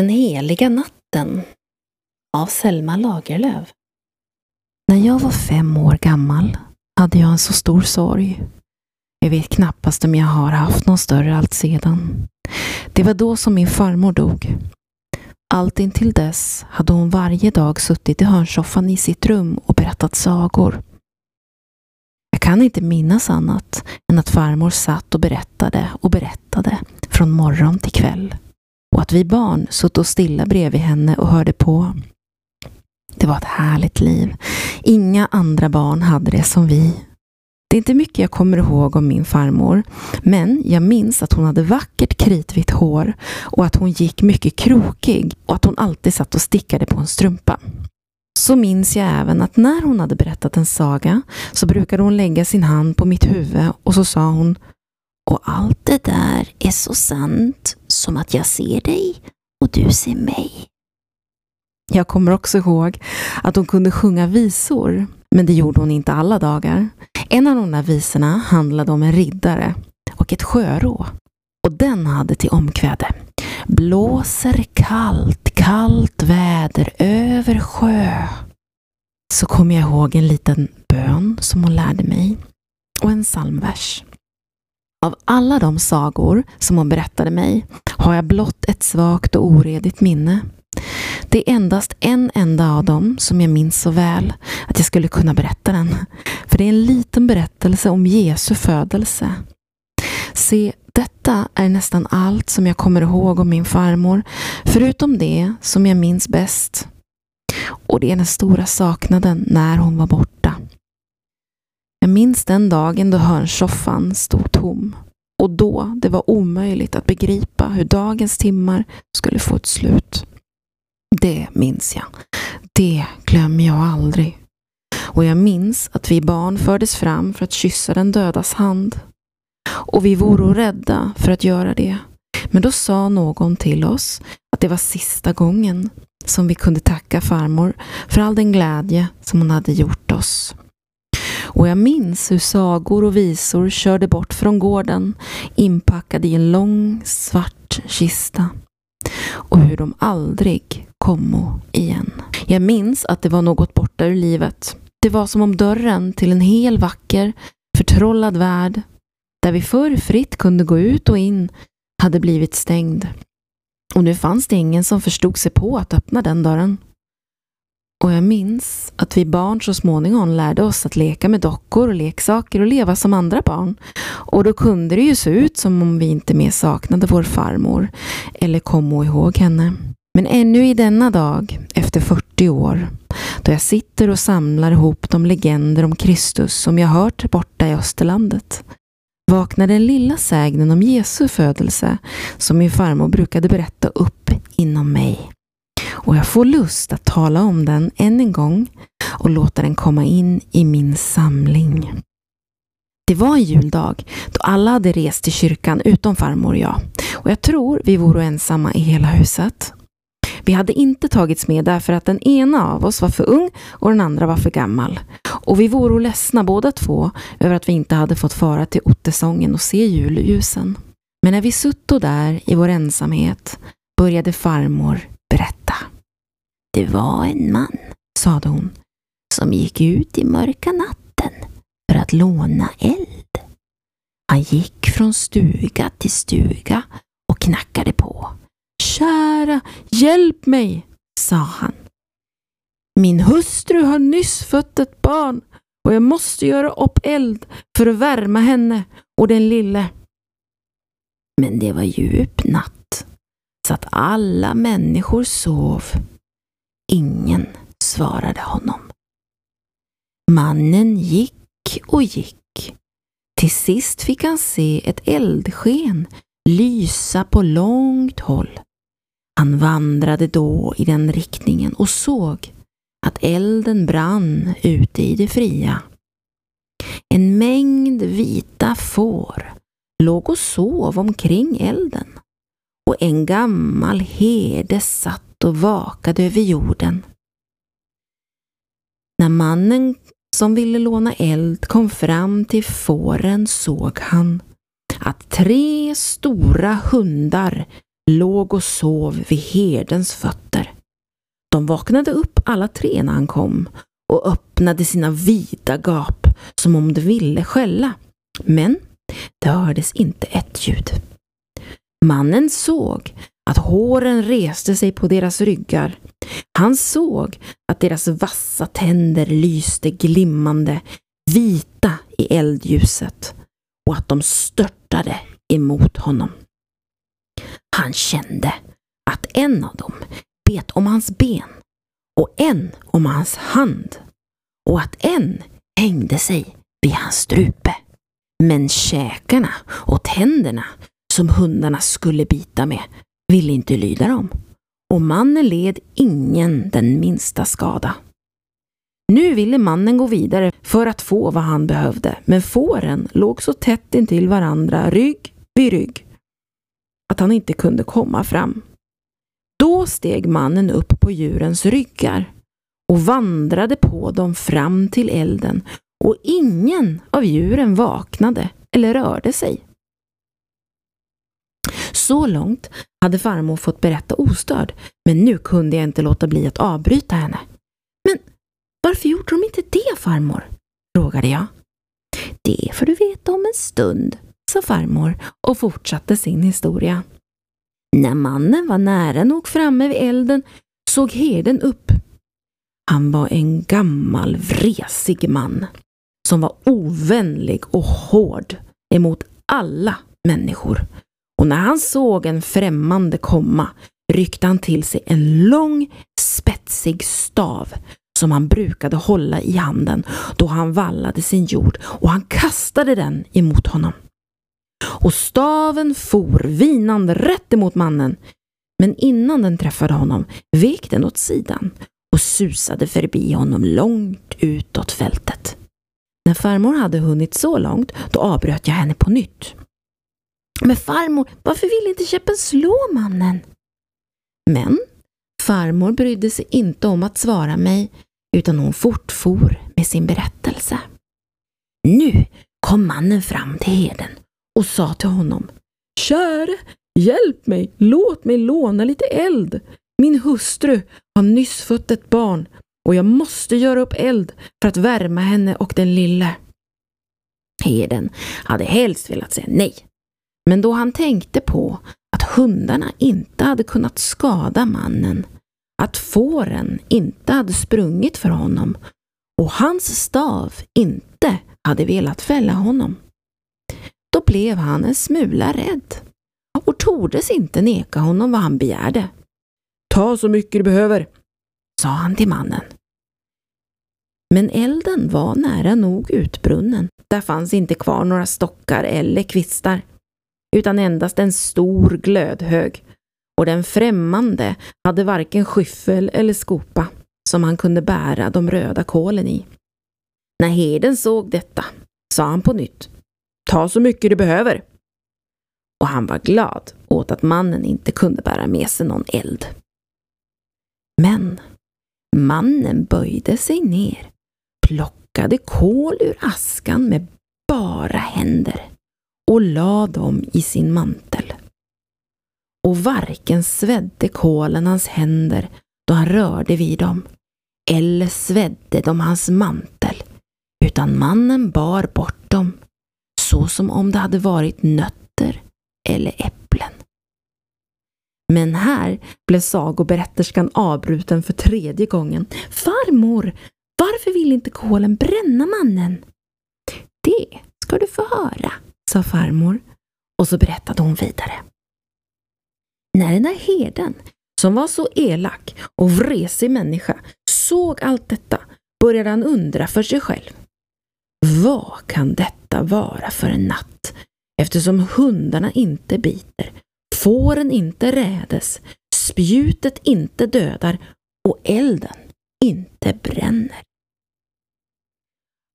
Den heliga natten av Selma Lagerlöf. När jag var fem år gammal hade jag en så stor sorg. Jag vet knappast om jag har haft någon större allt sedan. Det var då som min farmor dog. Allt intill dess hade hon varje dag suttit i hörnsoffan i sitt rum och berättat sagor. Jag kan inte minnas annat än att farmor satt och berättade och berättade från morgon till kväll och att vi barn satt och stilla bredvid henne och hörde på. Det var ett härligt liv. Inga andra barn hade det som vi. Det är inte mycket jag kommer ihåg om min farmor, men jag minns att hon hade vackert kritvitt hår och att hon gick mycket krokig och att hon alltid satt och stickade på en strumpa. Så minns jag även att när hon hade berättat en saga så brukade hon lägga sin hand på mitt huvud och så sa hon Och allt det där är så sant som att jag ser dig och du ser mig. Jag kommer också ihåg att hon kunde sjunga visor, men det gjorde hon inte alla dagar. En av de där visorna handlade om en riddare och ett sjörå. Och den hade till omkväde. Blåser kallt, kallt väder över sjö. Så kommer jag ihåg en liten bön som hon lärde mig och en psalmvers. Av alla de sagor som hon berättade mig har jag blott ett svagt och oredigt minne. Det är endast en enda av dem som jag minns så väl att jag skulle kunna berätta den. För det är en liten berättelse om Jesu födelse. Se, detta är nästan allt som jag kommer ihåg om min farmor, förutom det som jag minns bäst. Och det är den stora saknaden när hon var borta. Jag minns den dagen då hörnsoffan stod tom och då det var omöjligt att begripa hur dagens timmar skulle få ett slut. Det minns jag. Det glömmer jag aldrig. Och jag minns att vi barn fördes fram för att kyssa den dödas hand. Och vi vore rädda för att göra det. Men då sa någon till oss att det var sista gången som vi kunde tacka farmor för all den glädje som hon hade gjort oss. Och jag minns hur sagor och visor körde bort från gården inpackade i en lång svart kista och hur de aldrig kommo igen. Jag minns att det var något borta ur livet. Det var som om dörren till en hel vacker, förtrollad värld, där vi förr fritt kunde gå ut och in, hade blivit stängd. Och nu fanns det ingen som förstod sig på att öppna den dörren. Och jag minns att vi barn så småningom lärde oss att leka med dockor och leksaker och leva som andra barn. Och då kunde det ju se ut som om vi inte mer saknade vår farmor eller kom ihåg henne. Men ännu i denna dag, efter 40 år, då jag sitter och samlar ihop de legender om Kristus som jag hört borta i Österlandet, vaknar den lilla sägnen om Jesu födelse som min farmor brukade berätta upp inom mig. Och jag får lust att tala om den än en gång och låta den komma in i min samling. Det var en juldag då alla hade rest till kyrkan utom farmor och jag. Och jag tror vi vore ensamma i hela huset. Vi hade inte tagits med därför att den ena av oss var för ung och den andra var för gammal. Och vi vore ledsna båda två över att vi inte hade fått fara till Ottesången och se julljusen. Men när vi sutto där i vår ensamhet började farmor berätta. Det var en man, sade hon, som gick ut i mörka natten för att låna eld. Han gick från stuga till stuga och knackade på. Kära, hjälp mig, sa han. Min hustru har nyss fött ett barn och jag måste göra upp eld för att värma henne och den lille. Men det var djup natt, så att alla människor sov. Svarade honom. Mannen gick och gick. Till sist fick han se ett eldsken lysa på långt håll. Han vandrade då i den riktningen och såg att elden brann ute i det fria. En mängd vita får låg och sov omkring elden och en gammal herde satt och vakade över jorden. När mannen som ville låna eld kom fram till fåren såg han att tre stora hundar låg och sov vid herdens fötter. De vaknade upp alla tre när han kom och öppnade sina vida gap som om de ville skälla. Men det hördes inte ett ljud. Mannen såg att håren reste sig på deras ryggar. Han såg att deras vassa tänder lyste glimmande, vita i eldljuset och att de störtade emot honom. Han kände att en av dem bet om hans ben och en om hans hand och att en hängde sig vid hans strupe. Men käkarna och tänderna som hundarna skulle bita med ville inte lyda dem och mannen led ingen den minsta skada. Nu ville mannen gå vidare för att få vad han behövde, men fåren låg så tätt intill varandra, rygg vid rygg, att han inte kunde komma fram. Då steg mannen upp på djurens ryggar och vandrade på dem fram till elden och ingen av djuren vaknade eller rörde sig. Så långt hade farmor fått berätta ostörd, men nu kunde jag inte låta bli att avbryta henne. Men varför gjorde de inte det, farmor? frågade jag. Det får du veta om en stund, sa farmor och fortsatte sin historia. När mannen var nära nog framme vid elden såg herden upp. Han var en gammal vresig man som var ovänlig och hård emot alla människor. Och när han såg en främmande komma ryckte han till sig en lång spetsig stav som han brukade hålla i handen då han vallade sin jord och han kastade den emot honom. Och staven for vinande rätt emot mannen. Men innan den träffade honom vek den åt sidan och susade förbi honom långt utåt fältet. När farmor hade hunnit så långt, då avbröt jag henne på nytt. Men farmor, varför vill inte käppen slå mannen? Men farmor brydde sig inte om att svara mig, utan hon fortfor med sin berättelse. Nu kom mannen fram till herden och sa till honom Käre, hjälp mig, låt mig låna lite eld. Min hustru har nyss fött ett barn och jag måste göra upp eld för att värma henne och den lille. Herden hade helst velat säga nej, men då han tänkte på att hundarna inte hade kunnat skada mannen, att fåren inte hade sprungit för honom och hans stav inte hade velat fälla honom, då blev han en smula rädd och tordes inte neka honom vad han begärde. Ta så mycket du behöver, sa han till mannen. Men elden var nära nog utbrunnen. Där fanns inte kvar några stockar eller kvistar, utan endast en stor glödhög. Och den främmande hade varken skyffel eller skopa som han kunde bära de röda kolen i. När herden såg detta sa han på nytt Ta så mycket du behöver. Och han var glad åt att mannen inte kunde bära med sig någon eld. Men mannen böjde sig ner, plockade kol ur askan med bara händer och lade dem i sin mantel. Och varken svedde kolen hans händer då han rörde vid dem, eller svedde de hans mantel, utan mannen bar bort dem så som om det hade varit nötter eller äpplen. Men här blev sagoberätterskan avbruten för tredje gången. Farmor, varför vill inte kolen bränna mannen? Det ska du få höra, sa farmor och så berättade hon vidare. När den där herden, som var så elak och vresig människa, såg allt detta började han undra för sig själv. Vad kan detta vara för en natt? Eftersom hundarna inte biter, fåren inte rädes, spjutet inte dödar och elden inte bränner.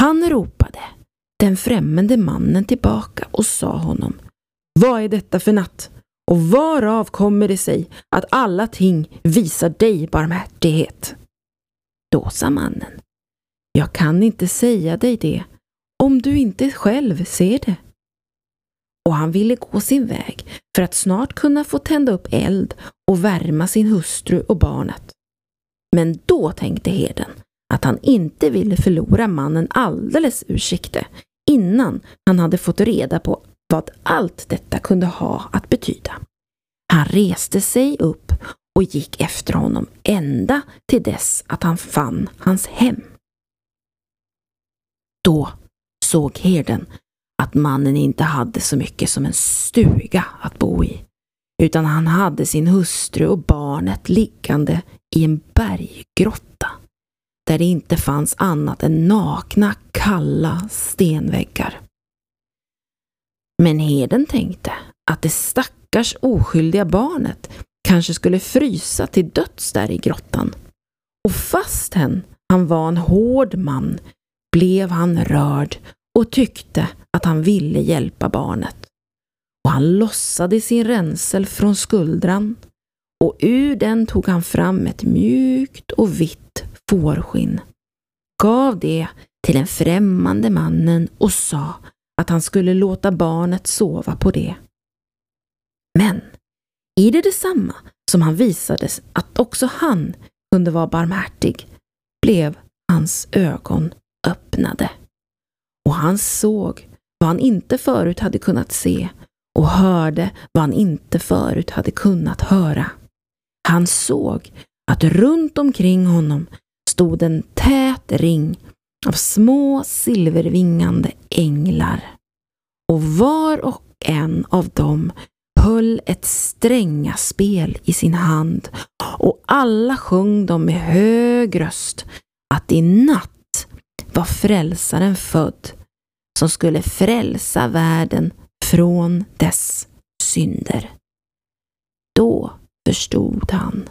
Han ropade den främmande mannen tillbaka och sa honom Vad är detta för natt? Och varav kommer det sig att alla ting visar dig barmhärtighet? Då sa mannen Jag kan inte säga dig det om du inte själv ser det. och han ville gå sin väg för att snart kunna få tända upp eld och värma sin hustru och barnet. Men då tänkte herden att han inte ville förlora mannen alldeles ur sikte innan han hade fått reda på vad allt detta kunde ha att betyda. Han reste sig upp och gick efter honom ända till dess att han fann hans hem. Då såg herden att mannen inte hade så mycket som en stuga att bo i, utan han hade sin hustru och barnet liggande i en berggrotta där det inte fanns annat än nakna, kalla stenväggar. Men herden tänkte att det stackars oskyldiga barnet kanske skulle frysa till döds där i grottan. Och fastän han var en hård man blev han rörd och tyckte att han ville hjälpa barnet. Och han lossade sin ränsel från skuldran och ur den tog han fram ett mjukt och vitt fårskinn, gav det till den främmande mannen och sa att han skulle låta barnet sova på det. Men i det detsamma som han visades att också han kunde vara barmhärtig blev hans ögon öppnade och han såg vad han inte förut hade kunnat se och hörde vad han inte förut hade kunnat höra. Han såg att runt omkring honom stod en tät ring av små silvervingande änglar och var och en av dem höll ett strängaspel i sin hand och alla sjöng de med hög röst att i natt var frälsaren född som skulle frälsa världen från dess synder. Då förstod han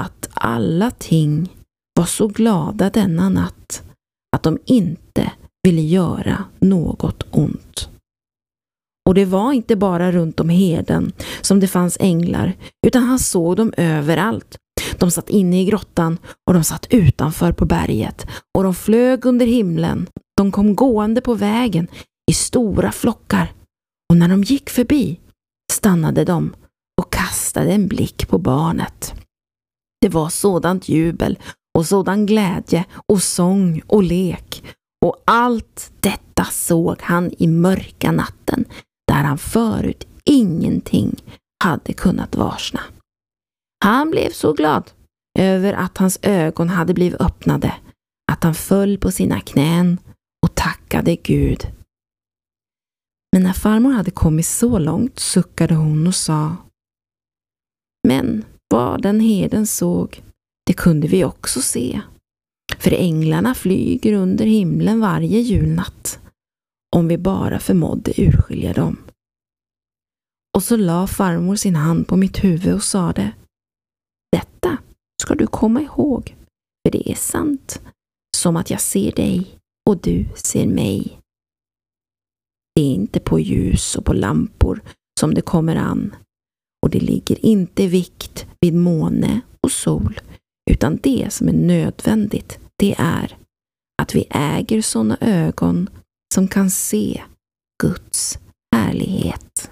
att alla ting var så glada denna natt att de inte ville göra något ont. Och det var inte bara runt om herden som det fanns änglar, utan han såg dem överallt. De satt inne i grottan och de satt utanför på berget och de flög under himlen. De kom gående på vägen i stora flockar och när de gick förbi stannade de och kastade en blick på barnet. Det var sådant jubel och sådan glädje och sång och lek och allt detta såg han i mörka natten där han förut ingenting hade kunnat varsna. Han blev så glad över att hans ögon hade blivit öppnade att han föll på sina knän och tackade Gud. Men när farmor hade kommit så långt suckade hon och sa Men vad den heden såg, det kunde vi också se. För änglarna flyger under himlen varje julnatt, om vi bara förmådde urskilja dem. Och så la farmor sin hand på mitt huvud och sade Detta ska du komma ihåg, för det är sant, som att jag ser dig och du ser mig. Det är inte på ljus och på lampor som det kommer an och det ligger inte vikt vid måne och sol utan det som är nödvändigt det är att vi äger sådana ögon som kan se Guds härlighet.